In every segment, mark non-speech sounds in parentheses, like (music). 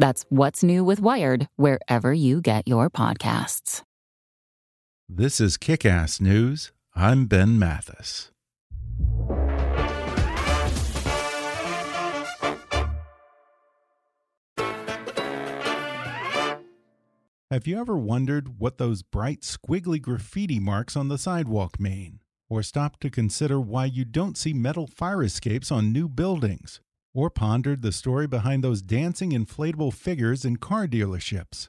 That's What's New with Wired, wherever you get your podcasts. This is Kick Ass News. I'm Ben Mathis. Have you ever wondered what those bright, squiggly graffiti marks on the sidewalk mean? Or stopped to consider why you don't see metal fire escapes on new buildings? Or pondered the story behind those dancing inflatable figures in car dealerships.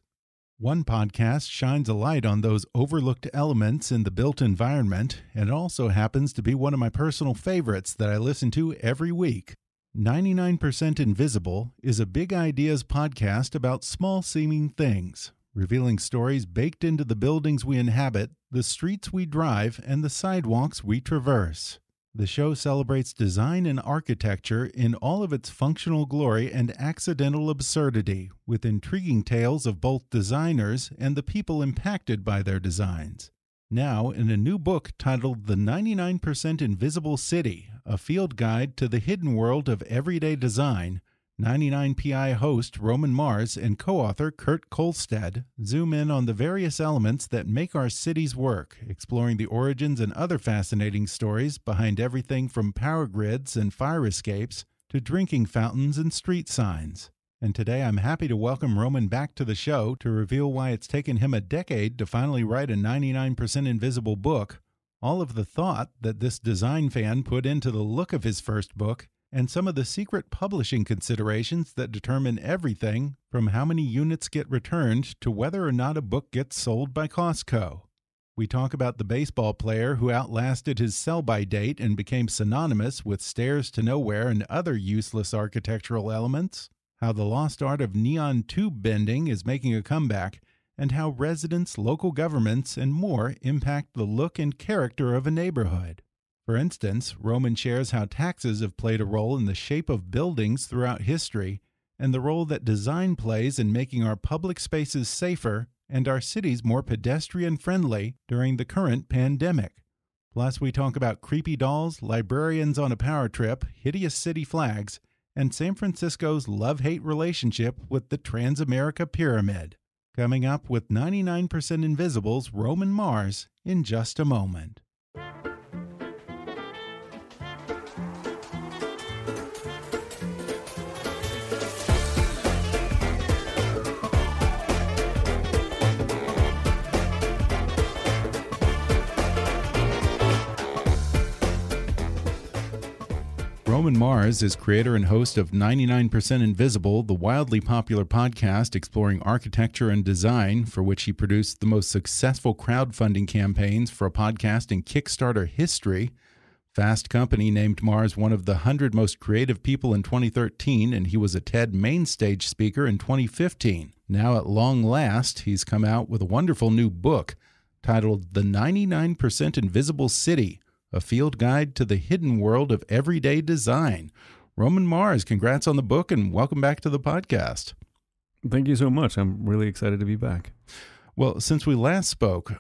One podcast shines a light on those overlooked elements in the built environment, and it also happens to be one of my personal favorites that I listen to every week. 99% Invisible is a big ideas podcast about small seeming things, revealing stories baked into the buildings we inhabit, the streets we drive, and the sidewalks we traverse. The show celebrates design and architecture in all of its functional glory and accidental absurdity, with intriguing tales of both designers and the people impacted by their designs. Now, in a new book titled The 99% Invisible City A Field Guide to the Hidden World of Everyday Design, 99PI host Roman Mars and co author Kurt Kohlstedt zoom in on the various elements that make our cities work, exploring the origins and other fascinating stories behind everything from power grids and fire escapes to drinking fountains and street signs. And today I'm happy to welcome Roman back to the show to reveal why it's taken him a decade to finally write a 99% invisible book, all of the thought that this design fan put into the look of his first book and some of the secret publishing considerations that determine everything from how many units get returned to whether or not a book gets sold by Costco. We talk about the baseball player who outlasted his sell by date and became synonymous with stairs to nowhere and other useless architectural elements, how the lost art of neon tube bending is making a comeback, and how residents, local governments, and more impact the look and character of a neighborhood. For instance, Roman shares how taxes have played a role in the shape of buildings throughout history and the role that design plays in making our public spaces safer and our cities more pedestrian friendly during the current pandemic. Plus, we talk about creepy dolls, librarians on a power trip, hideous city flags, and San Francisco's love hate relationship with the Transamerica Pyramid. Coming up with 99% Invisible's Roman Mars in just a moment. Roman Mars is creator and host of 99% Invisible, the wildly popular podcast exploring architecture and design, for which he produced the most successful crowdfunding campaigns for a podcast in Kickstarter history. Fast Company named Mars one of the 100 most creative people in 2013, and he was a TED main stage speaker in 2015. Now, at long last, he's come out with a wonderful new book titled The 99% Invisible City a field guide to the hidden world of everyday design. Roman Mars, congrats on the book and welcome back to the podcast. Thank you so much. I'm really excited to be back. Well, since we last spoke,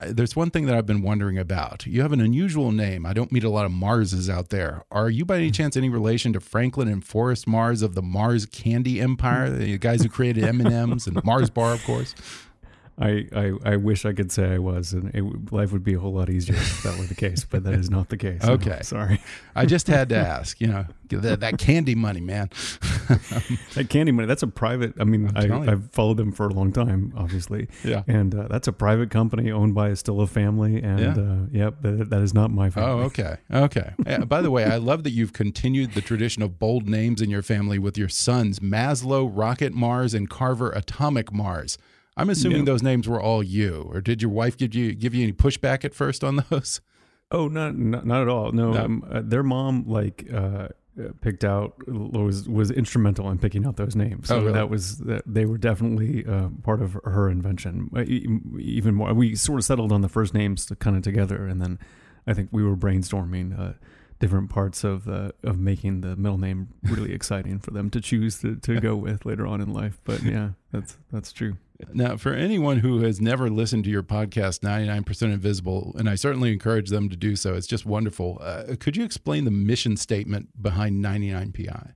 there's one thing that I've been wondering about. You have an unusual name. I don't meet a lot of Marses out there. Are you by any hmm. chance any relation to Franklin and Forrest Mars of the Mars Candy Empire, the guys who created M&Ms and Mars Bar, of course? I, I, I wish I could say I was, and it, life would be a whole lot easier if that were the case. But that is not the case. Okay. sorry. I just had to ask. You know, that, that candy money, man. (laughs) That candy money. That's a private. I mean, I. I've followed them for a long time, obviously. Yeah. And uh, that's a private company owned by a still a family. And Yeah. uh, yep, that, that is not my family. Oh, okay. Okay. By the way, I love that you've continued the tradition of bold names in your family with your sons Maslow, Rocket Mars, and Carver Atomic Mars. I'm assuming Yeah. those names were all you, or did your wife give you give you any pushback at first on those? Oh, not not, not at all. No, No. Um, uh, their mom like uh, picked out was was instrumental in picking out those names. So Oh, really? that was that they were definitely uh, part of her invention. Uh, Even more, we sort of settled on the first names to kind of together, and then I think we were brainstorming. Uh, different parts of uh, of making the middle name really (laughs) exciting for them to choose to, to go with later on in life but yeah that's that's true Now, for anyone who has never listened to your podcast, 99% Invisible, and I certainly encourage them to do so, it's just wonderful. Uh, could you explain the mission statement behind 99PI?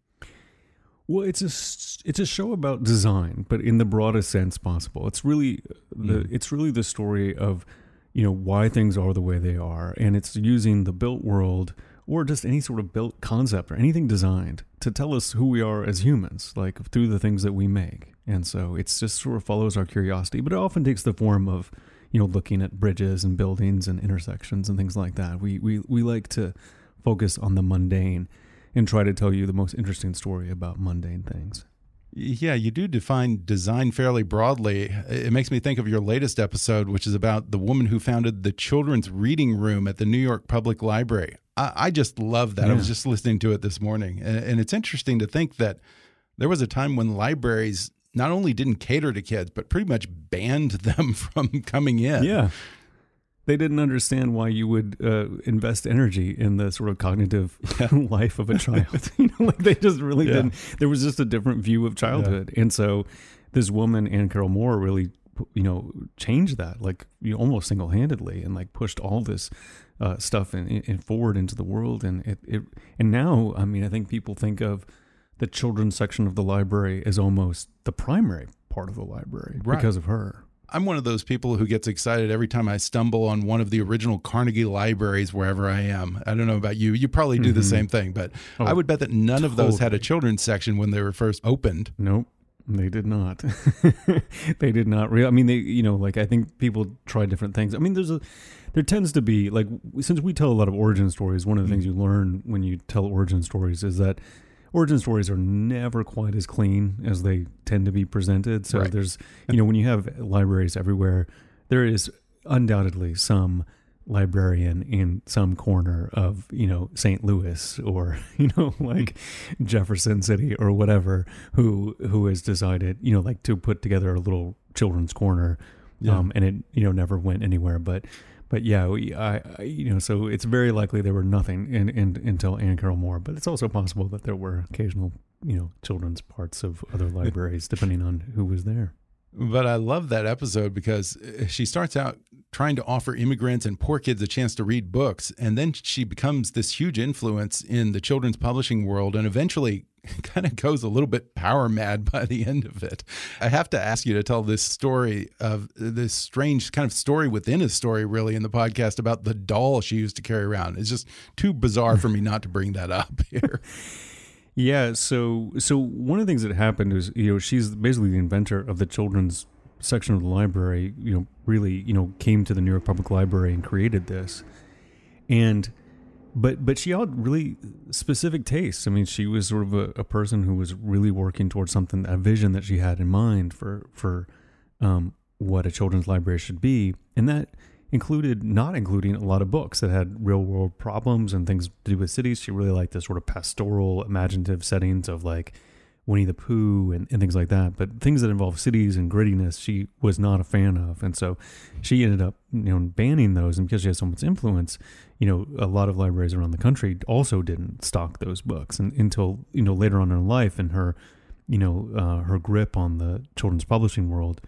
Well, it's a it's a show about design, but in the broadest sense possible. It's really the Mm. it's really the story of you know why things are the way they are, and it's using the built world or just any sort of built concept or anything designed to tell us who we are as humans, like through the things that we make. And so it's just sort of follows our curiosity, but it often takes the form of you know looking at bridges and buildings and intersections and things like that. We we we like to focus on the mundane and try to tell you the most interesting story about mundane things. Yeah, you do define design fairly broadly. It makes me think of your latest episode, which is about the woman who founded the children's reading room at the New York Public Library. I, I just love that. I was just listening to it this morning. And, and it's interesting to think that there was a time when libraries not only didn't cater to kids, but pretty much banned (laughs) them from coming in. Yeah. They didn't understand why you would uh, invest energy in the sort of cognitive (laughs) life of a child. (laughs) you know, like they just really Yeah. didn't. There was just a different view of childhood, and so this woman, Anne Carroll Moore, really, you know, changed that, like you know, almost single handedly, and like pushed all this uh, stuff and, and forward into the world. And it, it, and now, I mean, I think people think of the children's section of the library is almost the primary part of the library Right. because of her. I'm one of those people who gets excited every time I stumble on one of the original Carnegie libraries wherever I am. I don't know about you. You probably do the Mhm. same thing, but Oh, I would bet that none of those had a children's section when they were first opened. Nope. They did not. (laughs) they did not. Re- I mean, they, you know, like I think people try different things. I mean, there's a, there tends to be like since we tell a lot of origin stories. One of the things you learn when you tell origin stories is that origin stories are never quite as clean as they tend to be presented. So Right. there's, you know, when you have libraries everywhere, there is undoubtedly some librarian in some corner of you know St. Louis or (laughs) you know like Jefferson City or whatever who who has decided you know like to put together a little children's corner Yeah. um and it you know never went anywhere but but yeah we, I, I you know so it's very likely there were nothing in, in until Anne Carroll Moore but it's also possible that there were occasional you know children's parts of other (laughs) libraries depending on who was there. But I love that episode because uh, she starts out trying to offer immigrants and poor kids a chance to read books. And then she becomes this huge influence in the children's publishing world and eventually (laughs) kind of goes a little bit power mad (laughs) by the end of it. I have to ask you to tell this story of this strange kind of story within a story, really, in the podcast about the doll she used to carry around. It's just too bizarre for me not to bring that up (laughs) here. Yeah, so so one of the things that happened is you know she's basically the inventor of the children's section of the library. You know, really you know came to the New York Public Library and created this, and but but she had really specific tastes. I mean, she was sort of a, a person who was really working towards something, a vision that she had in mind for for um, what a children's library should be, and that included not including a lot of books that had real world problems and things to do with cities. She really liked the sort of pastoral, imaginative settings of like Winnie the Pooh and, and things like that. But things that involve cities and grittiness, she was not a fan of. And so she ended up, you know, banning those. And because she had so much influence, you know, a lot of libraries around the country also didn't stock those books and, until, you know, later on in her life and her, you know, uh, her grip on the children's publishing world,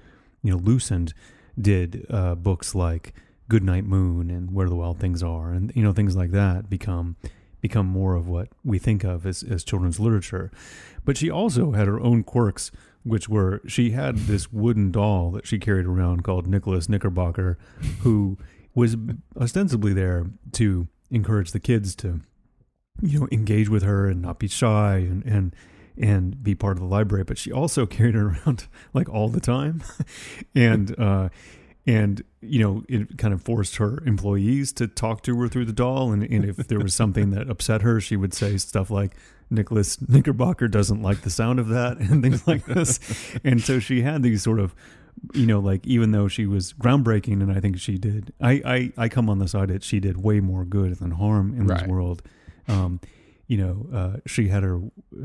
you know, loosened, did uh, books like Goodnight Moon and Where the Wild Things Are and, you know, things like that become become more of what we think of as, as children's literature. But she also had her own quirks, which were she had this wooden doll that she carried around called Nicholas Knickerbocker, who was ostensibly there to encourage the kids to, you know, engage with her and not be shy and, and and be part of the library. But she also (laughs) carried it around like all the time, (laughs) and uh, and you know it kind of forced her employees to talk to her through the doll. And, and if there was (laughs) something that upset her, she would say stuff like. Nicholas Knickerbocker doesn't like the sound of that and things like this. (laughs) and so she had these sort of you know, like even though she was groundbreaking, and I think she did, I I, I come on the side that she did way more good than harm in Right. this world. Um, you know, uh, she had her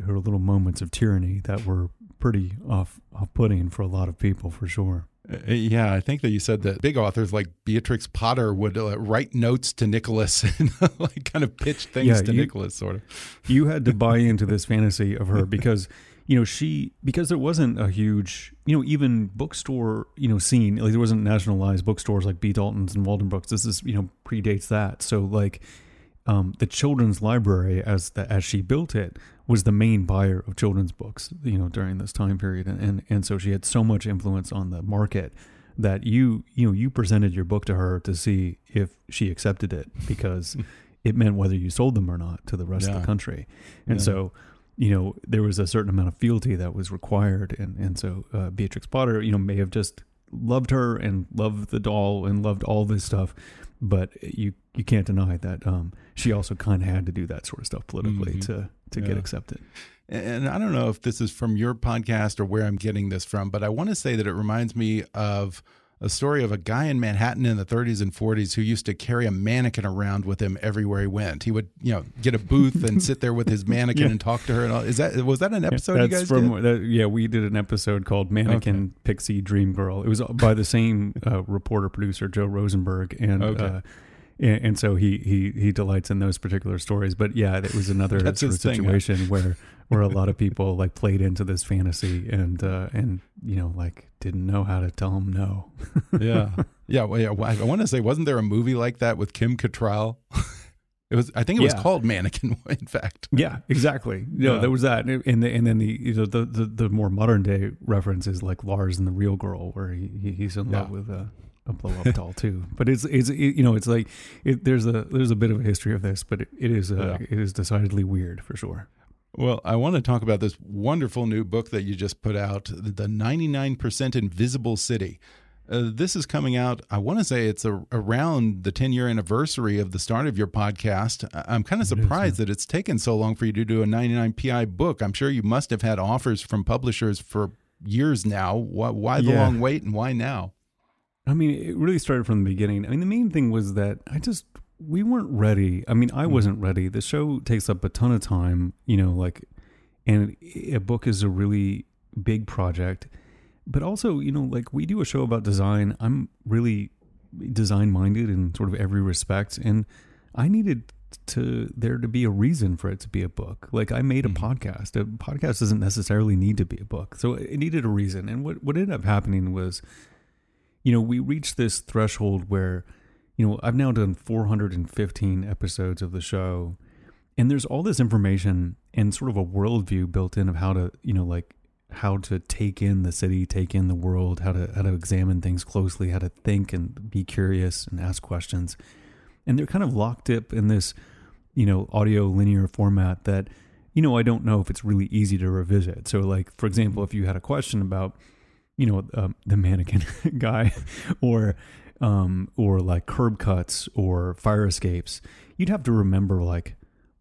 her little moments of tyranny that were pretty off off putting for a lot of people, for sure. Uh, Yeah, I think that you said that big authors like Beatrix Potter would uh, write notes to Nicholas (laughs) and like kind of pitch things Yeah, to you- Nicholas, sort of. (laughs) you had to buy (laughs) into this fantasy of her because you know she because there wasn't a huge you know even bookstore you know scene like there wasn't nationalized bookstores like B. Dalton's and Waldenbooks. This is you know predates that. So like um, the children's library as the as she built it was the main buyer of children's books you know during this time period. And and, and so she had so much influence on the market that you you know you presented your book to her to see if she accepted it because (laughs) it meant whether you sold them or not to the rest of the country. And Yeah. so you know there was a certain amount of fealty that was required. And and so uh, Beatrix Potter you know may have just loved her and loved the doll and loved all this stuff but you you can't deny that um, she also kind of had to do that sort of stuff politically Mhm. to to get accepted And I don't know if this is from your podcast or where I'm getting this from, but I want to say that it reminds me of a story of a guy in Manhattan in the 30s and 40s who used to carry a mannequin around with him everywhere he went. He would, you know, get a booth and (laughs) sit there with his mannequin Yeah. and talk to her. And all. Is that was that an episode That's you guys from did? that, yeah we did an episode called Mannequin Pixie Dream Girl. It was by the same uh, reporter producer Joe Rosenberg and. Okay. Uh, and, and so he, he he delights in those particular stories, but yeah, it was another (laughs) sort of his thing, huh? situation (laughs) where where a lot of people like played into this fantasy and uh, and you know like didn't know how to tell him no. (laughs) yeah, yeah, well, yeah. I want to say, wasn't there a movie like that with Kim Cattrall? it was. I think it was Yeah. called Mannequin. In fact, Yeah, exactly. No, Yeah. there was that, and the, and then the you know the, the the more modern day reference is like Lars and the Real Girl, where he, he he's in love with a, a blow up doll too. But it's it's it, you know it's like it, there's a there's a bit of a history of this, but it, it is uh, Yeah. it is decidedly weird for sure. Well, I want to talk about this wonderful new book that you just put out, The 99% Invisible City. Uh, this is coming out, I want to say it's a, around the 10 year anniversary of the start of your podcast. I'm kind of It is, surprised that it's taken so long for you to do a 99 PI book. I'm sure you must have had offers from publishers for years now. Why, why the Yeah. long wait and why now? I mean, it really started from the beginning. I mean, the main thing was that I just we weren't ready. I mean, I mm-hmm. wasn't ready. The show takes up a ton of time, you know, like and a book is a really big project. But also, you know, like we do a show about design. I'm really design minded in sort of every respect and I needed to there to be a reason for it to be a book. Like I made a mm-hmm. podcast. A podcast doesn't necessarily need to be a book. So it needed a reason. And what what ended up happening was you know, we reached this threshold where, you know, I've now done 415 episodes of the show, and there's all this information and sort of a worldview built in of how to, you know, like how to take in the city, take in the world, how to how to examine things closely, how to think and be curious and ask questions, and they're kind of locked up in this, you know, audio linear format that, you know, I don't know if it's really easy to revisit. So, like for example, if you had a question about you know um, the mannequin (laughs) guy or um or like curb cuts or fire escapes you'd have to remember like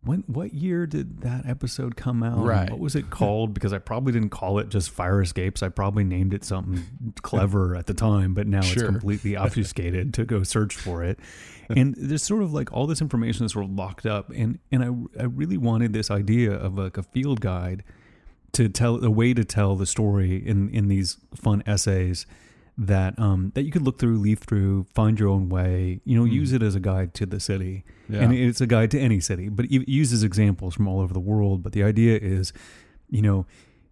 when what year did that episode come out? Right. what was it called? Because i probably didn't call it just fire escapes. I probably named it something (laughs) clever at the time but now it's completely (laughs) obfuscated to go search for it. And there's sort of like all this information is sort of locked up and and i i really wanted this idea of like a field guide to tell a way to tell the story in in these fun essays that um that you could look through, leaf through, find your own way. You know, use it as a guide to the city, Yeah. and it's a guide to any city. But it uses examples from all over the world. But the idea is, you know,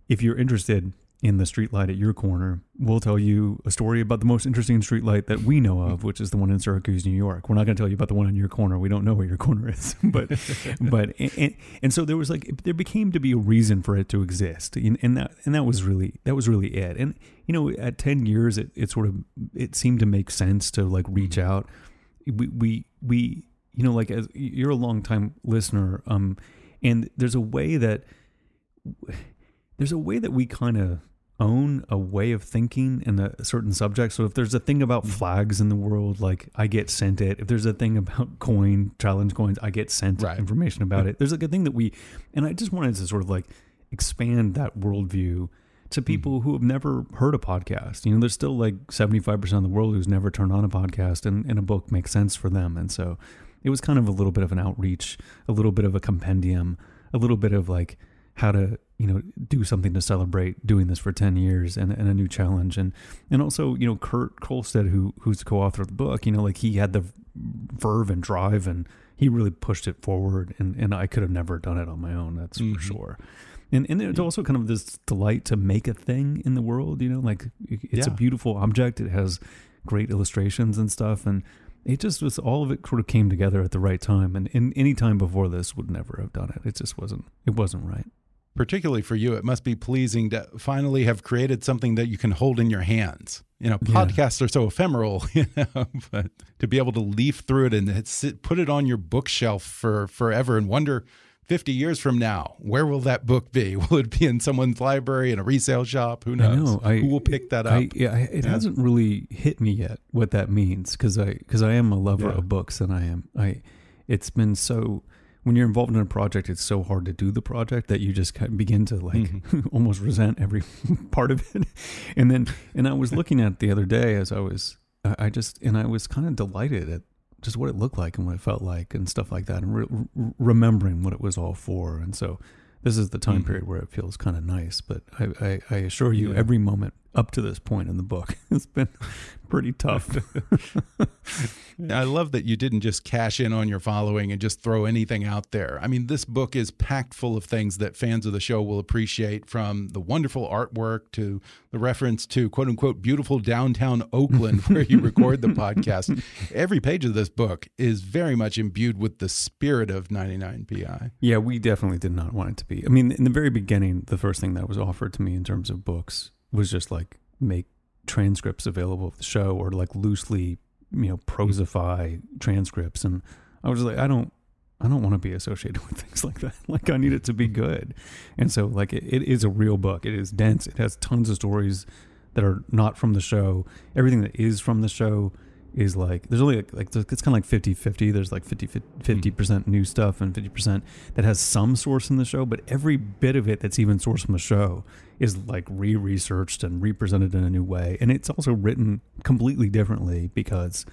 if you're interested in the streetlight at your corner, we'll tell you a story about the most interesting streetlight that we know of, which is the one in Syracuse, New York. We're not going to tell you about the one on your corner. We don't know where your corner is, (laughs) but (laughs) but and, and so there was like there became to be a reason for it to exist, and, and that and that was really that was really it. And you know, at ten years, it, it sort of it seemed to make sense to like reach Mm-hmm. out. We we we you know like as you're a long time listener, um, and there's a way that there's a way that we kind of own a way of thinking in a certain subject. So if there's a thing about mm-hmm. flags in the world, like I get sent it. If there's a thing about (laughs) coin challenge coins, I get sent Right. information about it. There's like a thing that we, and I just wanted to sort of like expand that worldview to mm-hmm. people who have never heard a podcast. You know, there's still like 75% of the world who's never turned on a podcast and, and a book makes sense for them. And so it was kind of a little bit of an outreach, a little bit of a compendium, a little bit of like how to, you know, do something to celebrate doing this for 10 years and, and a new challenge. And, and also, you know, Kurt Kohlstedt, who, who's the co-author of the book, you know, like he had the verve and drive and he really pushed it forward and, and I could have never done it on my own. That's Mhm. for sure. And, and it's also kind of this delight to make a thing in the world, you know, like it's a beautiful object. It has great illustrations and stuff. And it just was all of it sort of came together at the right time. And in any time before this would never have done it. It just wasn't, it wasn't right. Particularly for you, it must be pleasing to finally have created something that you can hold in your hands. You know, Yeah. podcasts are so ephemeral, (laughs) you know, but to be able to leaf through it and sit, put it on your bookshelf for forever and wonder 50 years from now, where will that book be? (laughs) Will it be in someone's library, in a resale shop? Who knows? I know. I, Who will pick that up? I, yeah, I- it Yeah. hasn't really hit me yet what that means because I because I am a lover Yeah. of books and I am I. It's been so when you're involved in a project, it's so hard to do the project that you just kind of begin to like Mm-hmm. (laughs) almost resent every (laughs) part of it. (laughs) And then and I was looking at it the other day as I was I just and I was kind of delighted at just what it looked like and what it felt like and stuff like that and re- re- remembering what it was all for. And so this is the time Mhm. period where it feels kind of nice. But I, I, I assure you, Yeah. every moment up to this point in the book (laughs) It's been pretty tough. (laughs) I love that you didn't just cash in on your following and just throw anything out there. I mean, this book is packed full of things that fans of the show will appreciate from the wonderful artwork to the reference to quote unquote beautiful downtown Oakland where you (laughs) record the podcast. Every page of this book is very much imbued with the spirit of 99PI. yeah, we definitely did not want it to be. I mean, in the very beginning, the first thing that was offered to me in terms of books was just like make transcripts available of the show or like loosely, you know, prosify transcripts. And I was like, I don't, I don't want to be associated (laughs) with things like that. (laughs) Like I need it to be mm-hmm. good. And so like it, it is a real book. It is dense. It has tons of stories that are not from the show. Everything that is from the show is like there's only like, like it's kind of like 50 50 there's like 50 mm-hmm. 50 percent new stuff and 50 percent that has some source in the show but every bit of it that's even sourced from the show is like re-researched and represented in a new way. And it's also written completely differently because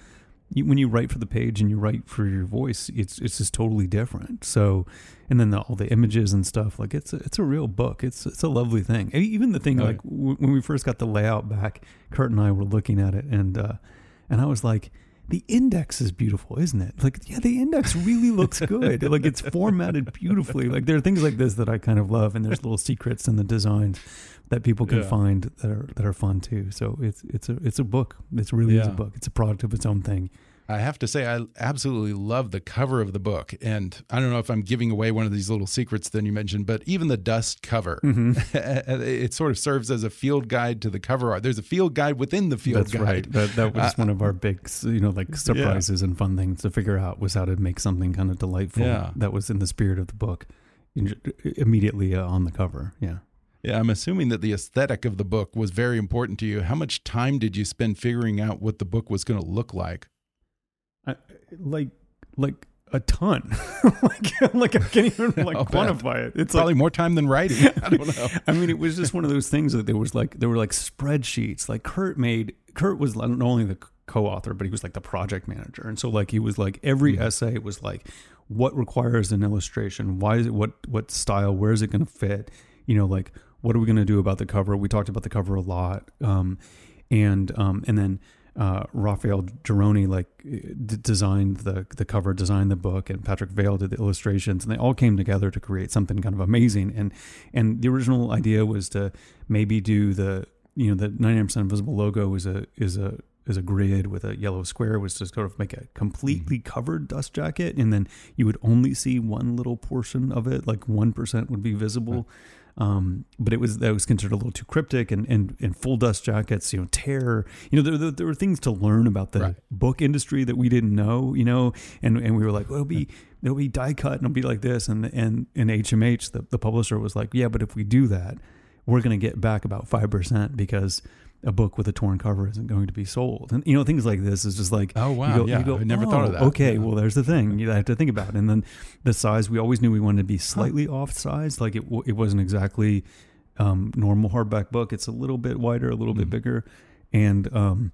you, when you write for the page and you write for your voice it's it's just totally different. So and then the, all the images and stuff like it's a, it's a real book. It's it's a lovely thing. Even the thing Oh, like w- when we first got the layout back Kurt and I were looking at it and uh and I was like, the index is beautiful, isn't it? Like, yeah, the index really looks good. (laughs) like, it's formatted beautifully. Like, there are things like this that I kind of love, and there's little secrets in the designs that people can Yeah. find that are that are fun too. So it's it's a it's a book. It's really is a book. It's a product of its own thing. I have to say, I absolutely love the cover of the book. And I don't know if I'm giving away one of these little secrets that you mentioned, but even the dust cover, (laughs) it sort of serves as a field guide to the cover art. There's a field guide within the field That's guide. right. That that was Uh, one of our big, you know, like (laughs) surprises and fun things to figure out was how to make something kind of delightful. Yeah. That was in the spirit of the book, immediately uh, on the cover. Yeah. Yeah, I'm assuming that the aesthetic of the book was very important to you. How much time did you spend figuring out what the book was going to look like? I, like like a ton. (laughs) Like like i can't even (laughs) like I'll bet. quantify it. It's Probably like more time than writing. (laughs) I don't know. i mean it was just one of those things that there was like there were like spreadsheets. Like kurt made kurt was not only the co-author but he was like the project manager. And so like he was like every essay was like what requires an illustration? Why is it what what style? Where is it going to fit? You know like what are we going to do about the cover? We talked about the cover a lot. Um and um and then uh, Raphael Geroni like d- designed the the cover, designed the book, and Patrick Vale did the illustrations, and they all came together to create something kind of amazing. And and the original idea was to maybe do the you know the 99% invisible logo is a is a is a grid with a yellow square was to sort of make a completely Mm-hmm. covered dust jacket and then you would only see one little portion of it like 1% would be visible um, but it was that was considered a little too cryptic and and, and full dust jackets you know terror you know there, there, there were things to learn about the Right. book industry that we didn't know you know and and we were like well, it'll be it'll be die cut and it'll be like this and and and HMH the, the publisher was like yeah but if we do that we're going to get back about 5% because a book with a torn cover isn't going to be sold. And, you know, things like this is just like, Oh, you wow. go- Yeah, go, I never thought of "Oh, that." Okay, Yeah. well, there's the thing you have to think about. And then the size, we always knew we wanted to be slightly off size. Like it, it wasn't exactly um, normal hardback book. It's a little bit wider, a little bit Mhm. bigger. And, um,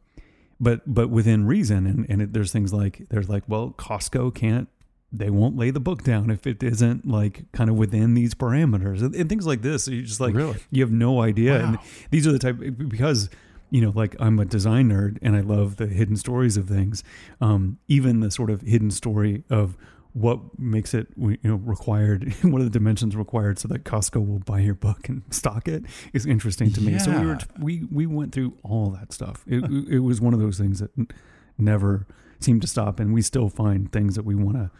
but, but within reason. And, and it, there's things like, there's like, well, Costco can't they won't lay the book down if it isn't like kind of within these parameters and, and things like this. So you just like Really? you have no idea. And these are the type because you know, like I'm a design nerd and I love the hidden stories of things. Um, even the sort of hidden story of what makes it you know required (laughs) what are the dimensions required so that Costco will buy your book and (laughs) stock it is interesting to me. So we were Yeah. we we went through all that stuff. It it was one of those things that never seemed to stop, and we still find things that we want to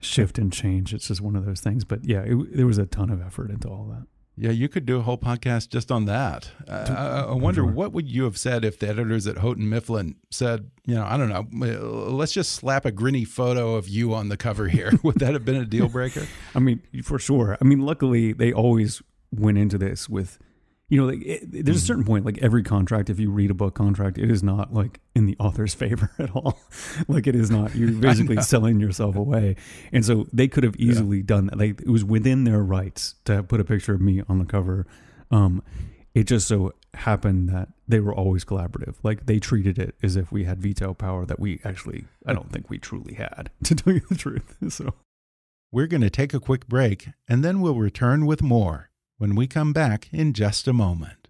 shift and change. It's just one of those things. But yeah, it, there was a ton of effort into all that. Yeah, you could do a whole podcast just on that. Uh, I, I wonder Sure. what would you have said if the editors at Houghton Mifflin said, you know, I don't know, uh, let's just slap a grinny photo of you on the cover here. (laughs) would that have been a deal breaker? I mean, for sure. I mean, luckily they always went into this with, you know, like it, there's a certain point, like every contract, if you read a book contract, it is not like in the author's (laughs) favor at all. (laughs) like it is not. You're (laughs) basically selling yourself away. And so they could have easily done that. Like it was within their rights to put a picture of me on the cover. Um, it just so happened that they were always collaborative. Like they treated it as if we had veto power that we actually, I don't think we truly had, to tell you the truth. So. We're going to take a quick break and then we'll return with more when we come back in just a moment.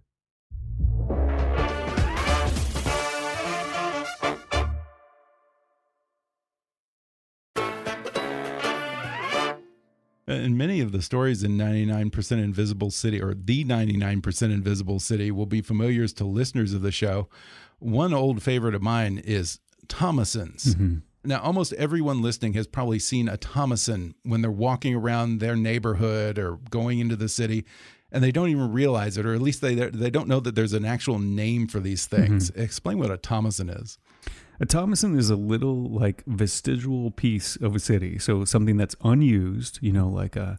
And many of the stories in 99% Invisible City, or the 99% Invisible City, will be familiars to listeners of the show. One old favorite of mine is Thomasson's. Mm-hmm. Now, almost everyone listening has probably seen a Thomasson when they're walking around their neighborhood or going into the city, and they don't even realize it, or at least they they don't know that there's an actual name for these things. Explain what a Thomasson is. A Thomasson is a little like vestigial piece of a city, so something that's unused, you know, like a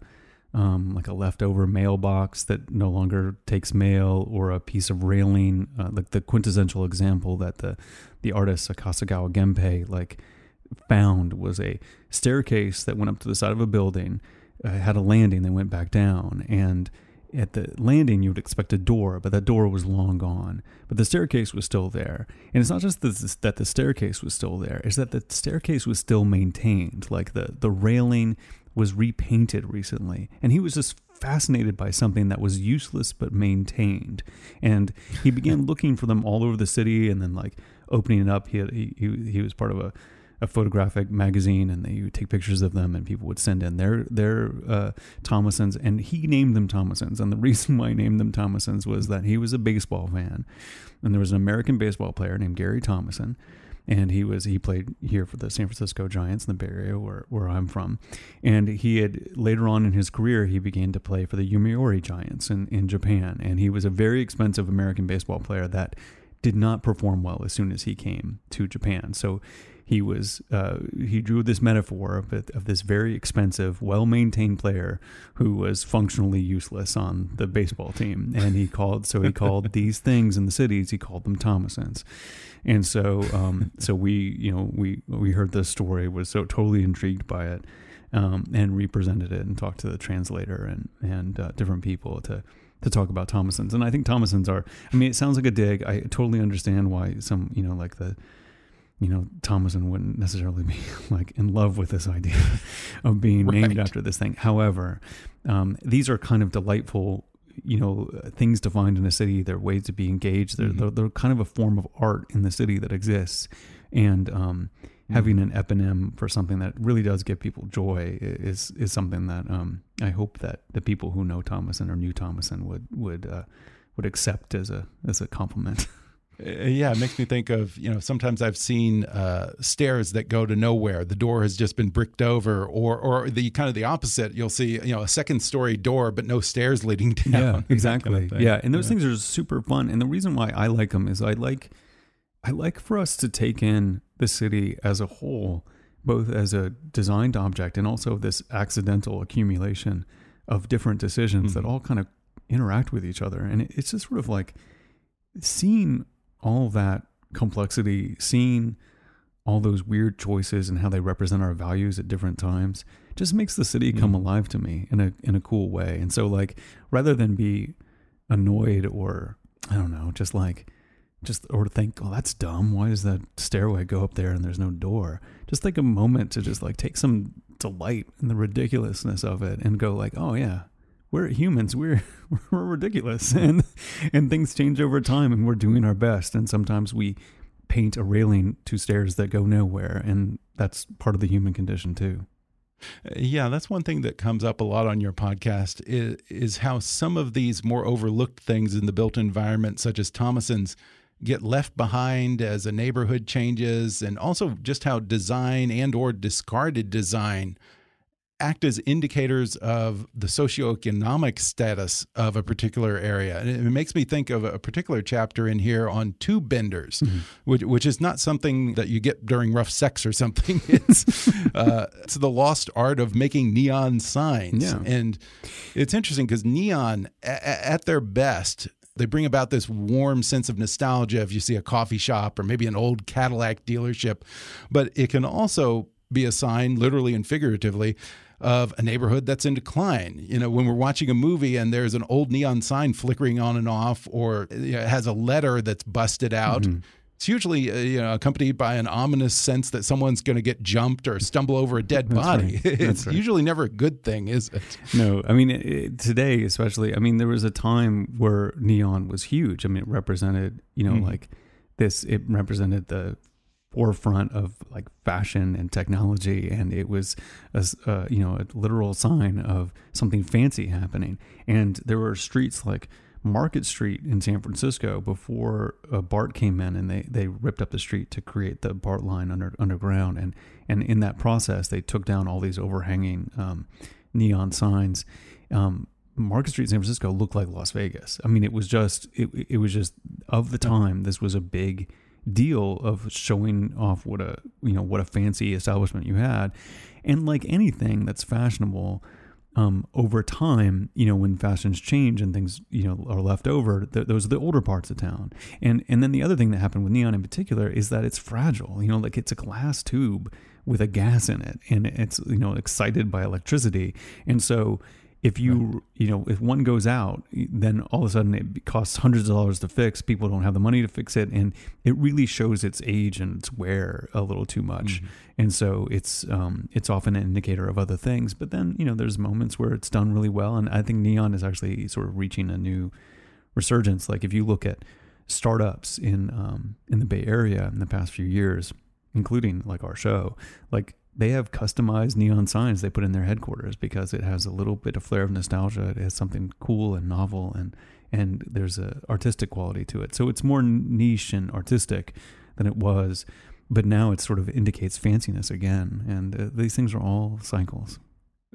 um, like a leftover mailbox that no longer takes mail, or a piece of railing, uh, like the quintessential example that the the artist Akasegawa Genpei like found was a staircase that went up to the side of a building, uh, had a landing that went back down, and at the landing you would expect a door, but that door was long gone. But the staircase was still there, and it's not just that that the staircase was still there; it's that the staircase was still maintained. Like the the railing was repainted recently, and he was just fascinated by something that was useless but maintained. And he began (laughs) looking for them all over the city, and then like opening it up. He had, he he, he was part of a a photographic magazine and they would take pictures of them and people would send in their their uh, Thomassons and he named them Thomassons. And the (laughs) reason why he named them Thomassons was that he was a baseball fan. And there was an American baseball player named Gary Thomasson and he was he played here for the San Francisco Giants in the Bay Area where, where I'm from. And he had later on in his career he began to play for the Yomiuri Giants in, in Japan. And he was a very expensive American baseball player that did not perform well as soon as he came to Japan. So he was uh, he drew this metaphor of, of this very expensive, well maintained player who was functionally useless on the baseball team, and he called so he (laughs) called these things in the cities he called them Thomassons, and so um, so we you know we we heard this story was so totally intrigued by it. Um, and represented it and talked to the translator and and uh, different people to to talk about Thomassons. And I think Thomassons are. I mean, it sounds like a dig. I totally understand why some you know like the you know, Thomasson wouldn't necessarily be (laughs) like in love with this idea (laughs) of being named after this thing. However, um, these are kind of delightful you know things to find in a city. They're ways to be engaged. They're, Mhm. they're they're kind of a form of art in the city that exists, and um, having an eponym for something that really does give people joy is is something that um, I hope that the people who know Thomasson or knew Thomasson would would uh, would accept as a as a compliment. (laughs) Uh, yeah, it makes me think of you know sometimes I've seen uh, stairs that go to nowhere. The door has just been bricked over, or or the kind of the opposite. You'll see you know a second story door, but no stairs leading (laughs) down. Yeah, that kind of exactly. yeah, and those things are super fun. And the reason why I like them is I like I like for us to take in the city as a whole, both as a designed object and also this accidental accumulation of different decisions that Mhm. all kind of interact with each other. And it's just sort of like seeing all that complexity, seeing all those weird choices and how they represent our values at different times just makes the city come Mhm. alive to me in a in a cool way. And so like rather than be annoyed or I don't know, just like just or think, oh, that's dumb. Why does that stairway go up there and there's no door? Just take a moment to just like take some delight in the ridiculousness of it and go like, oh yeah, we're humans. We're (laughs) we're ridiculous, (laughs) and and things change over time, and we're doing our best. And sometimes we paint a railing to stairs that go nowhere, and that's part of the human condition too. Yeah, that's one thing that comes up a lot on your podcast is, is how some of these more overlooked things in the built environment, such as Thomasson's, get left behind as a neighborhood changes, and also just how design and or discarded design act as indicators of the socioeconomic status of a particular area. And it makes me think of a particular chapter in here on tube benders, which, which is not something that you get during rough sex or something. (laughs) It's uh, it's the lost art of making neon signs, Yeah. and it's interesting because neon, at their best. They bring about this warm sense of nostalgia if you see a coffee shop or maybe an old Cadillac dealership. But it can also be a sign, literally and figuratively, of a neighborhood that's in decline. You know, when we're watching a movie and there's an old neon sign flickering on and off, or you know, it has a letter that's busted out. It's usually uh, you know accompanied by an ominous sense that someone's going to get jumped or stumble over a dead That's body. right. (laughs) It's right. usually never a good thing, is it? No, I mean it, today especially. I mean there was a time where neon was huge. I mean it represented, you know, Mhm. like this. It represented the forefront of like fashion and technology, and it was a uh, you know a literal sign of something fancy happening. And there were streets like Market Street in San Francisco before uh, BART came in, and they they ripped up the street to create the BART line under underground, and and in that process they took down all these overhanging um, neon signs. Um, Market Street, San Francisco, looked like Las Vegas. I mean, it was just it, it was just of the time. This was a big deal of showing off what a you know what a fancy establishment you had, and like anything that's fashionable, um, over time, you know, when fashions change and things, you know, are left over, th- those are the older parts of town. And and then the other thing that happened with neon in particular is that it's fragile. You know, like it's a glass tube with a gas in it, and it's you know excited by electricity, and so. If you you know if one goes out, then all of a sudden it costs hundreds of dollars to fix. People don't have the money to fix it, and it really shows its age and its wear a little too much and so it's um, it's often an indicator of other things. But then you know there's moments where it's done really well, and I think neon is actually sort of reaching a new resurgence. Like if you look at startups in um, in the Bay Area in the past few years, including like our show, like they have customized neon signs they put in their headquarters because it has a little bit of flair of nostalgia. It has something cool and novel, and and there's a artistic quality to it. So it's more niche and artistic than it was but now it sort of indicates fanciness again and uh, these things are all cycles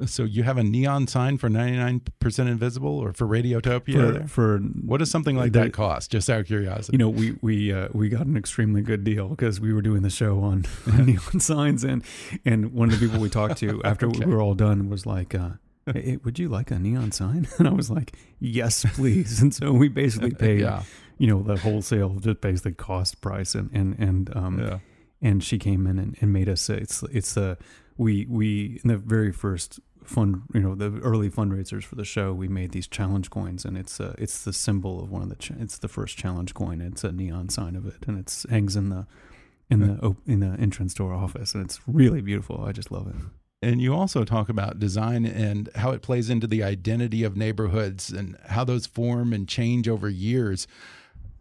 So you have a neon sign for 99% invisible or for Radiotopia? for, for what does something like the- that cost? Just out of curiosity. you know we we uh, we got an extremely good deal because we were doing the show on, on (laughs) (laughs) neon signs and and one of the people we talked to (laughs) after Okay. we were all done was like uh hey, hey, would you like a neon sign and i was like yes please and so we basically paid yeah. you know the wholesale just basically cost price and and and um Yeah. And she came in and, and made us it's it's the we we in the very first fund you know the early fundraisers for the show we made these challenge coins and it's uh it's the symbol of one of the ch- it's the first challenge coin. It's a neon sign of it and it's hangs in the in the op- in the entrance to our office and it's really beautiful. I just love it. And you also talk about design and how it plays into the identity of neighborhoods and how those form and change over years.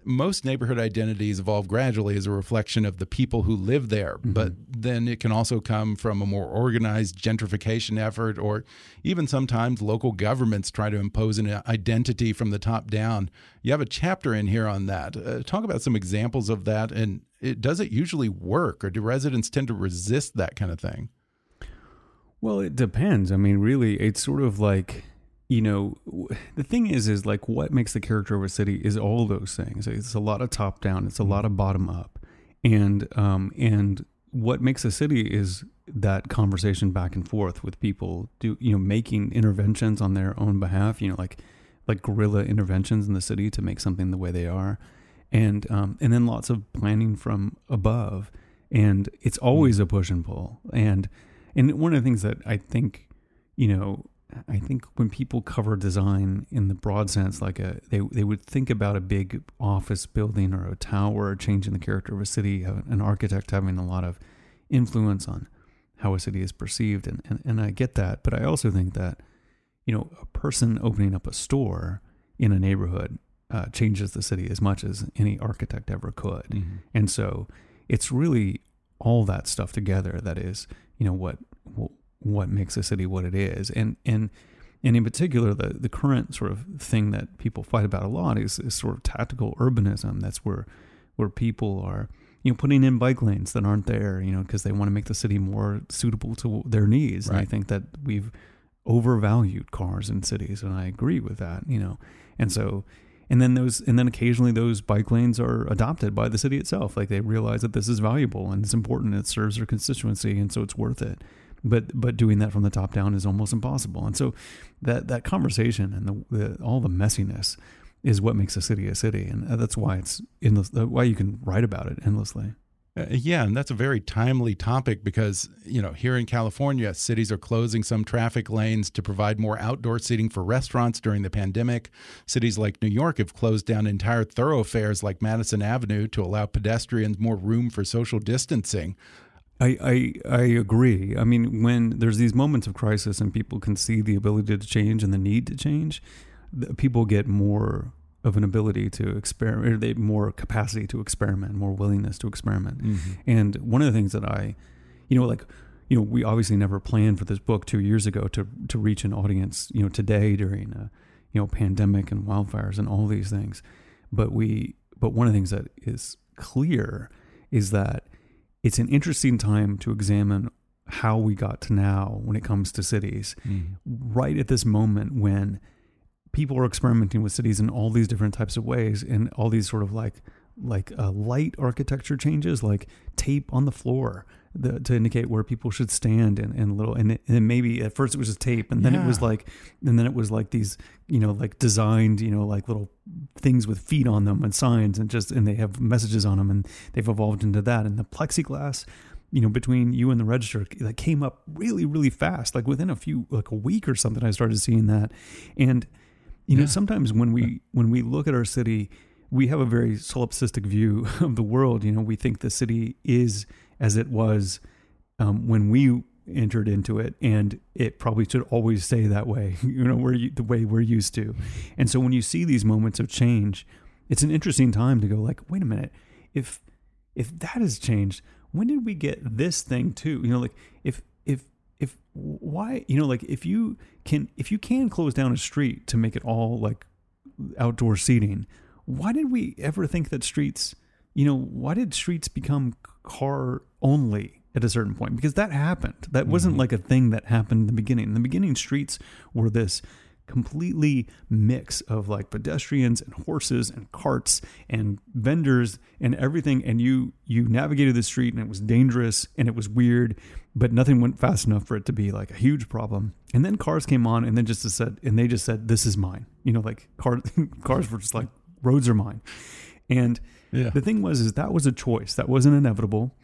Most neighborhood identities evolve gradually as a reflection of the people who live there, mm -hmm. but then it can also come from a more organized gentrification effort, or even sometimes local governments try to impose an identity from the top down. You have a chapter in here on that. Uh, talk about some examples of that, and it, does it usually work, or do residents tend to resist that kind of thing? Well, it depends. I mean, really, it's sort of like, you know, the thing is, is like what makes the character of a city is all those things. It's a lot of top down, it's a lot of bottom up. And, um, and what makes a city is that conversation back and forth with people do, you know, making interventions on their own behalf, you know, like, like guerrilla interventions in the city to make something the way they are. And, um, and then lots of planning from above. And it's always a push and pull. And, and one of the things that I think, you know, I think when people cover design in the broad sense, like a they they would think about a big office building or a tower, changing the character of a city, an architect having a lot of influence on how a city is perceived, and and, and I get that, but I also think that, you know, a person opening up a store in a neighborhood uh, changes the city as much as any architect ever could, mm-hmm. and so it's really all that stuff together that is you know what what makes a city what it is. And and and in particular the the current sort of thing that people fight about a lot is, is sort of tactical urbanism. That's where where people are you know putting in bike lanes that aren't there you know because they want to make the city more suitable to their needs. Right. and i think that we've overvalued cars in cities and i agree with that you know. And so and then those and then occasionally those bike lanes are adopted by the city itself. Like they realize that this is valuable and it's important it serves their constituency and so it's worth it but but doing that from the top down is almost impossible and so that that conversation and the, the all the messiness is what makes a city a city and that's why it's endless why you can write about it endlessly uh, yeah, and that's a very timely topic because, you know, here in California, cities are closing some traffic lanes to provide more outdoor seating for restaurants during the pandemic. Cities like New York have closed down entire thoroughfares like Madison Avenue to allow pedestrians more room for social distancing. I, I I agree. I mean, when there's these moments of crisis and people can see the ability to change and the need to change, people get more of an ability to experiment, or they more capacity to experiment, more willingness to experiment. Mm-hmm. And one of the things that I, you know, like, you know, we obviously never planned for this book two years ago to to reach an audience, you know, today during a, you know, pandemic and wildfires and all these things. But we, but one of the things that is clear is that it's an interesting time to examine how we got to now when it comes to cities. Mm. Right at this moment when people are experimenting with cities in all these different types of ways and all these sort of like like uh, light architecture changes like tape on the floor the, to indicate where people should stand and, and little and, and maybe at first it was just tape and then yeah. it was like and then it was like these you know like designed you know like little things with feet on them and signs and just and they have messages on them and they've evolved into that and the plexiglass you know between you and the register that came up really really fast like within a few like a week or something i started seeing that and you yeah. know, sometimes when we when we look at our city, we have a very solipsistic view (laughs) of the world. You know, we think the city is as it was um, when we entered into it, and it probably should always stay that way. (laughs) You know, we're the way we're used to. And so when you see these moments of change, it's an interesting time to go like, wait a minute, if if that has changed, when did we get this thing too? You know, like if if if why you know like if you can if you can close down a street to make it all like outdoor seating why did we ever think that streets you know why did streets become car only at a certain point? Because that happened. That wasn't mm-hmm. like a thing that happened in the beginning. In the beginning streets were this completely mix of like pedestrians and horses and carts and vendors and everything and you you navigated the street and it was dangerous and it was weird but nothing went fast enough for it to be like a huge problem. And then cars came on and then just said and they just said this is mine. You know like car, (laughs) cars were just like roads are mine. And yeah. the thing was is that was a choice that wasn't inevitable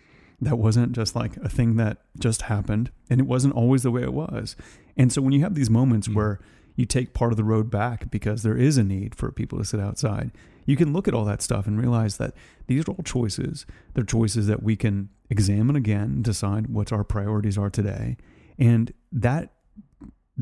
that wasn't just like a thing that just happened and it wasn't always the way it was and so when you have these moments mm-hmm. where you take part of the road back because there is a need for people to sit outside. You can look at all that stuff and realize that these are all choices. They're choices that we can examine again, decide what our priorities are today, and that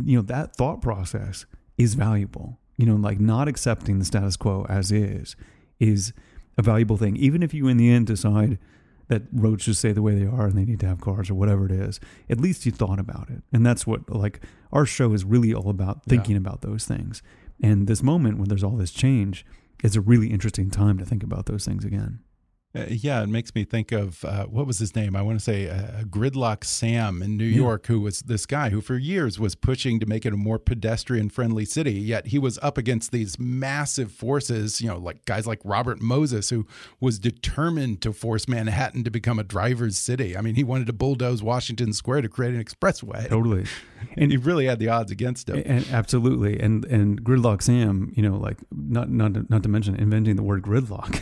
you know that thought process is valuable. You know, like not accepting the status quo as is is a valuable thing, even if you in the end decide that roads should stay the way they are and they need to have cars or whatever it is. At least you thought about it, and that's what like our show is really all about thinking yeah. about those things. And this moment when there's all this change, it's a really interesting time to think about those things again. Uh, yeah, it makes me think of uh, what was his name? I want to say uh, Gridlock Sam in New yeah. York, who was this guy who for years was pushing to make it a more pedestrian friendly city. Yet he was up against these massive forces, you know, like guys like Robert Moses, who was determined to force Manhattan to become a driver's city. I mean, he wanted to bulldoze Washington Square to create an expressway. Totally. (laughs) And he really had the odds against him. And, absolutely. And and Gridlock Sam, you know, like not not to, not to mention inventing the word gridlock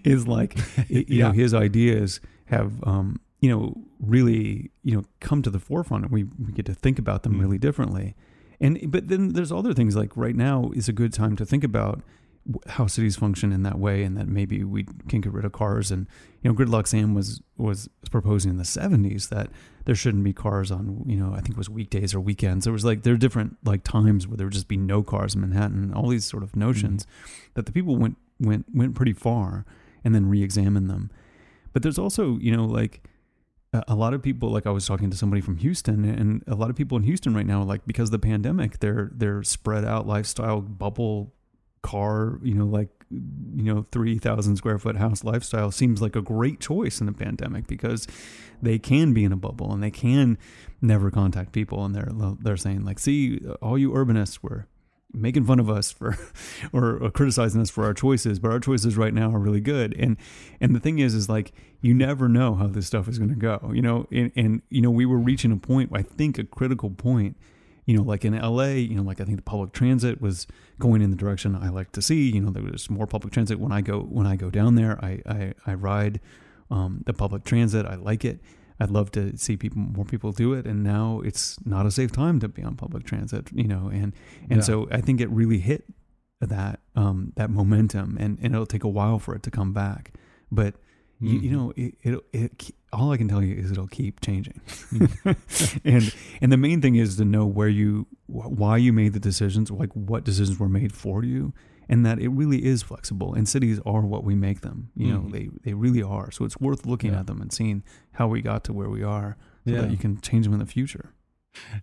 (laughs) is like (laughs) you yeah. know his ideas have um, you know really you know come to the forefront and we, we get to think about them mm. really differently and but then there's other things like right now is a good time to think about how cities function in that way and that maybe we can get rid of cars and you know gridlock sam was was proposing in the 70s that there shouldn't be cars on you know i think it was weekdays or weekends there was like there are different like times where there would just be no cars in manhattan all these sort of notions mm-hmm. that the people went went went pretty far and then re-examine them. But there's also, you know, like a lot of people like I was talking to somebody from Houston and a lot of people in Houston right now like because of the pandemic they're they're spread out lifestyle bubble car you know like you know 3000 square foot house lifestyle seems like a great choice in the pandemic because they can be in a bubble and they can never contact people and they're they're saying like see all you urbanists were making fun of us for (laughs) or, or, criticizing us for our choices but our choices right now are really good. And and the thing is is like you never know how this stuff is going to go you know? And, and you know we were reaching a point i think a critical point you know like in la you know like i think the public transit was going in the direction i like to see you know there was more public transit when i go when i go down there. I i, I ride um, the public transit. I like it I'd love to see people more people do it and now it's not a safe time to be on public transit you know and and yeah. so I think it really hit that um that momentum and and it'll take a while for it to come back but mm-hmm. you, you, know it, it, it all I can tell you is it'll keep changing (laughs) and and the main thing is to know where you why you made the decisions like what decisions were made for you and that it really is flexible and cities are what we make them you know mm. they they really are so it's worth looking yeah. at them and seeing how we got to where we are so yeah. that you can change them in the future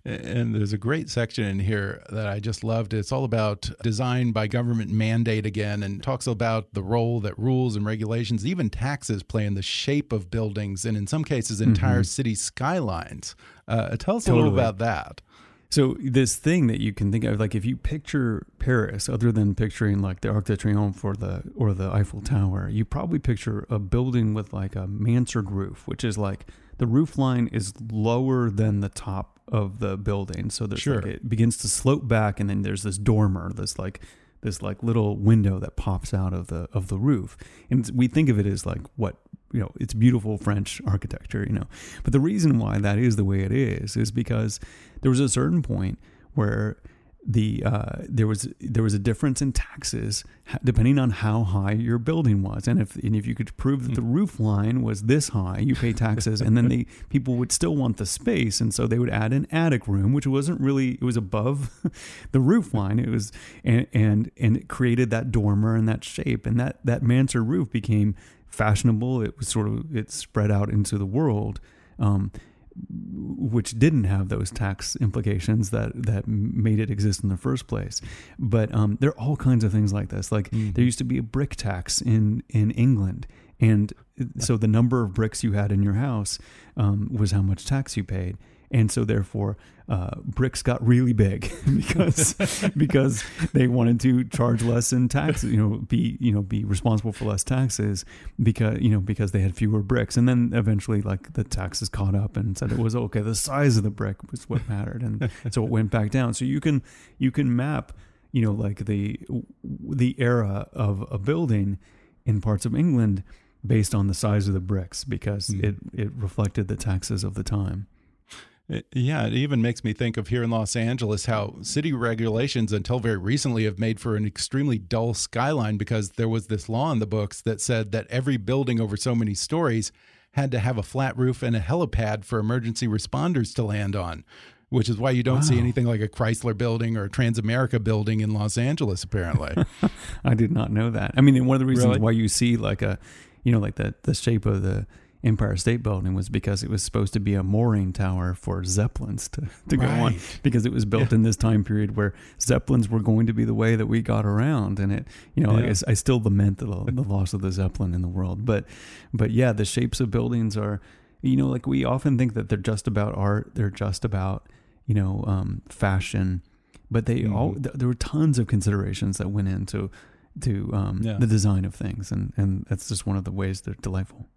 and there's a great section in here that I just loved. It's all about design by government mandate again and talks about the role that rules and regulations, even taxes, play in the shape of buildings and in some cases entire mm -hmm. city skylines. Uh, tell us totally. a little about that. So this thing that you can think of, like if you picture Paris, other than picturing like the Arc de Triomphe or the or the Eiffel Tower, you probably picture a building with like a mansard roof, which is like the roof line is lower than the top of the building. So there's sure. like it begins to slope back, and then there's this dormer, this like this like little window that pops out of the of the roof, and we think of it as like what you know, it's beautiful French architecture, you know. But the reason why that is the way it is is because there was a certain point where the uh, there was there was a difference in taxes depending on how high your building was, and if and if you could prove that the hmm. roof line was this high, you pay taxes, and then the (laughs) people would still want the space, and so they would add an attic room, which wasn't really it was above (laughs) the roof line. It was and and and it created that dormer and that shape, and that that mansard roof became fashionable. It was sort of it spread out into the world, um, which didn't have those tax implications that that made it exist in the first place. But um, there are all kinds of things like this. Like mm-hmm. there used to be a brick tax in in England, and so the number of bricks you had in your house um, was how much tax you paid and so therefore uh, bricks got really big (laughs) because (laughs) because they wanted to charge less in taxes, you know, be you know be responsible for less taxes because you know because they had fewer bricks, and then eventually like the taxes caught up and said it was okay. The size of the brick was what mattered, and so it went back down. So you can you can map you know like the the era of a building in parts of England based on the size of the bricks because mm. it it reflected the taxes of the time. Yeah, it even makes me think of here in Los Angeles how city regulations until very recently have made for an extremely dull skyline because there was this law in the books that said that every building over so many stories had to have a flat roof and a helipad for emergency responders to land on which is why you don't wow. see anything like a Chrysler building or a Transamerica building in Los Angeles, apparently. (laughs) I did not know that. I mean, one of the reasons really? why you see like a, you know, like the, the shape of the Empire State Building was because it was supposed to be a mooring tower for zeppelins to, to right. go on because it was built yeah. in this time period where zeppelins were going to be the way that we got around and it you know yeah. I, I, still lament the, the loss of the zeppelin in the world but but yeah the shapes of buildings are you know like we often think that they're just about art they're just about you know um, fashion but they mm-hmm. all th- there were tons of considerations that went into to um, yeah. the design of things and and that's just one of the ways they're delightful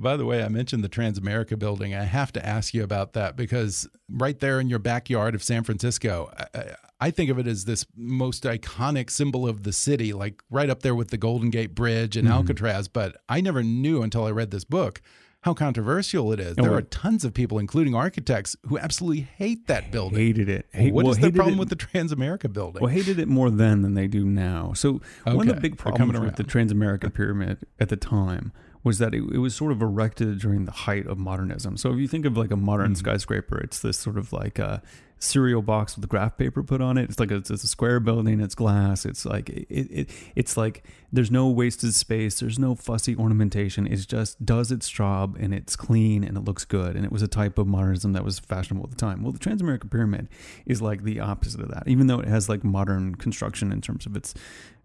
by the way, I mentioned the Transamerica building. I have to ask you about that because right there in your backyard of San Francisco, I, I, think of it as this most iconic symbol of the city, like right up there with the Golden Gate Bridge and mm. Alcatraz. But I never knew until I read this book how controversial it is. there are tons of people, including architects, who absolutely hate that building. Hated it. Hate, what well, is the problem it, with the Transamerica building? Well, hated it more then than they do now. So okay. one of the big problems with the Transamerica pyramid at the time was that it, it, was sort of erected during the height of modernism. So if you think of like a modern mm-hmm. skyscraper, it's this sort of like a cereal box with graph paper put on it. It's like a, it's a square building. It's glass. It's like it, it it's like there's no wasted space. There's no fussy ornamentation. It just does its job and it's clean and it looks good. And it was a type of modernism that was fashionable at the time. Well, the Transamerica Pyramid is like the opposite of that. Even though it has like modern construction in terms of its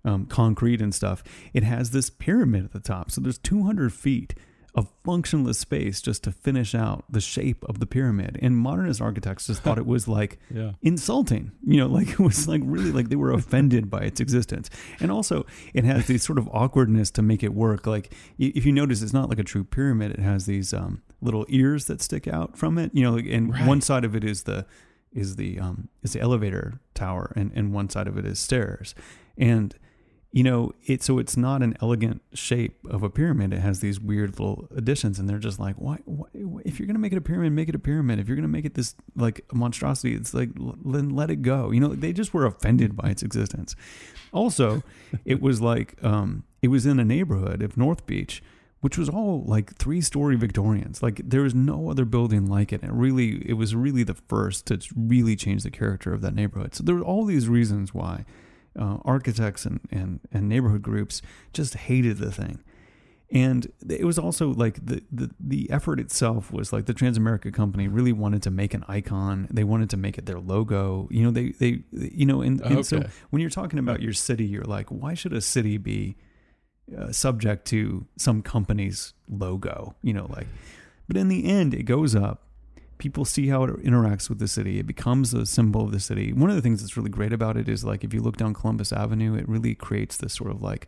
um, concrete and stuff, it has this pyramid at the top. So there's 200 feet of functionless space just to finish out the shape of the pyramid. And modernist architects just thought it was like (laughs) yeah. insulting, you know, (laughs) like it was like really like they were offended by its existence. And also, it has this sort of awkwardness to make it work. Like if you notice, it's not like a true pyramid. It has these um, little ears that stick out from it, you know, and right. one side of it is the is the um, is the elevator tower, and and one side of it is stairs, and you know, it so it's not an elegant shape of a pyramid. It has these weird little additions, and they're just like, why? why if you're gonna make it a pyramid, make it a pyramid. If you're gonna make it this like monstrosity, it's like then let it go. You know, they just were offended by its existence. Also, (laughs) it was like um, it was in a neighborhood of North Beach which was all like three story Victorians. Like there was no other building like it. And it really, it was really the first to really change the character of that neighborhood. So there were all these reasons why uh, architects and, and, and neighborhood groups just hated the thing. And it was also like the, the, the effort itself was like the Transamerica company really wanted to make an icon. They wanted to make it their logo. You know, they, they you know, and, and okay. so when you're talking about your city, you're like, why should a city be uh, subject to some company's logo? You know, like, but in the end, it goes up people see how it interacts with the city. It becomes a symbol of the city. One of the things that's really great about it is like if you look down Columbus Avenue, it really creates this sort of like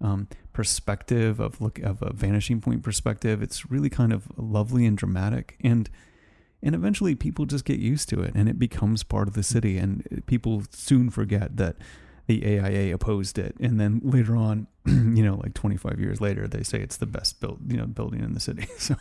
um, perspective of look of a vanishing point perspective. It's really kind of lovely and dramatic, and and eventually people just get used to it, and it becomes part of the city. And people soon forget that the AIA opposed it, and then later on, (clears throat) you know, like 25 years later, they say it's the best built you know building in the city. (laughs) So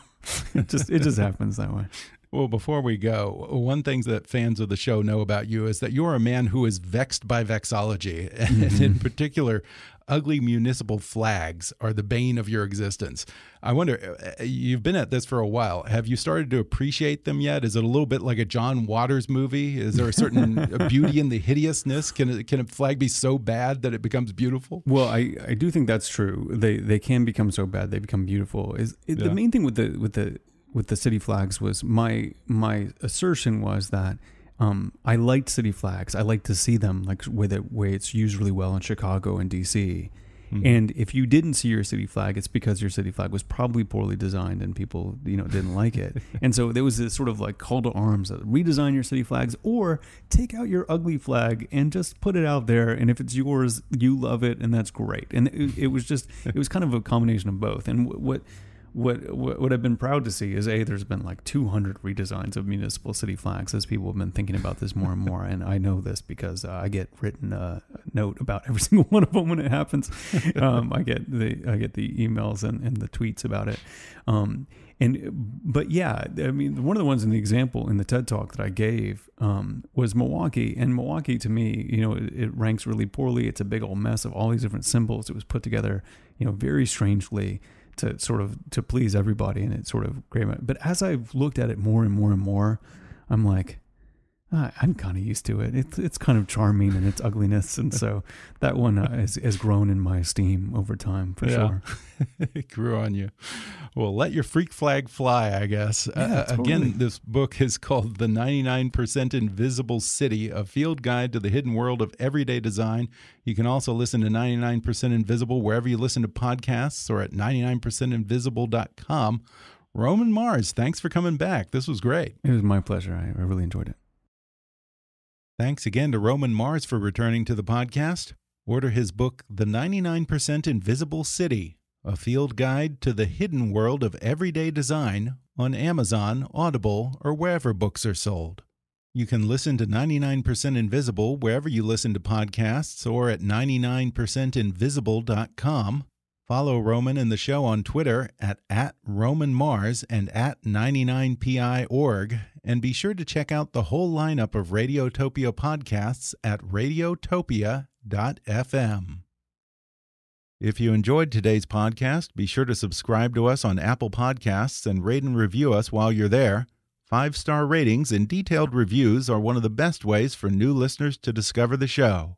it just it just (laughs) happens that way. Well, before we go, one thing that fans of the show know about you is that you're a man who is vexed by vexillology. Mm (laughs) -hmm. And in mm-hmm. particular, ugly municipal flags are the bane of your existence. I wonder, uh, you've been at this for a while. Have you started to appreciate them yet? Is it a little bit like a John Waters movie? Is there a certain (laughs) beauty in the hideousness? Can can a flag be so bad that it becomes beautiful? Well, I, I do think that's true. They they can become so bad they become beautiful. Is it, yeah. the main thing with the with the with the city flags was my my assertion was that um, I liked city flags. I like to see them like with it way it's used really well in Chicago and DC. Mm-hmm. And if you didn't see your city flag, it's because your city flag was probably poorly designed and people, you know, didn't like it. (laughs) and so there was this sort of like call to arms that redesign your city flags or take out your ugly flag and just put it out there. And if it's yours, you love it and that's great. And it, it was just, it was kind of a combination of both. And what, what, what what I've been proud to see is a there's been like 200 redesigns of municipal city flags as people have been thinking about this more and more, and I know this because uh, I get written a note about every (laughs) single one of them when it happens. (laughs) Um, I get the I get the emails and, and the tweets about it. Um, and but yeah, I mean, one of the ones in the example in the TED talk that I gave um, was Milwaukee, and Milwaukee to me, you know, it, it ranks really poorly. It's a big old mess of all these different symbols. It was put together, you know, very strangely to sort of to please everybody, and it sort of great. But as I've looked at it more and more and more, I'm like, uh, I'm kind of used to it. It's it's kind of charming in its ugliness, and so (laughs) that one uh, has, has grown in my esteem over time for yeah. sure. (laughs) it grew on you. Well, let your freak flag fly, I guess. Yeah, uh, totally. Again, this book is called "The 99% Invisible City: A Field Guide to the Hidden World of Everyday Design." You can also listen to 99% Invisible wherever you listen to podcasts or at 99percentinvisible.com. Roman Mars, thanks for coming back. This was great. It was my pleasure. I, I really enjoyed it. Thanks again to Roman Mars for returning to the podcast. Order his book, The 99% Invisible City A Field Guide to the Hidden World of Everyday Design, on Amazon, Audible, or wherever books are sold. You can listen to 99% Invisible wherever you listen to podcasts or at 99percentinvisible.com. Follow Roman and the show on Twitter at, at Roman Mars and at 99pi.org. And be sure to check out the whole lineup of Radiotopia podcasts at radiotopia.fm. If you enjoyed today's podcast, be sure to subscribe to us on Apple Podcasts and rate and review us while you're there. Five star ratings and detailed reviews are one of the best ways for new listeners to discover the show.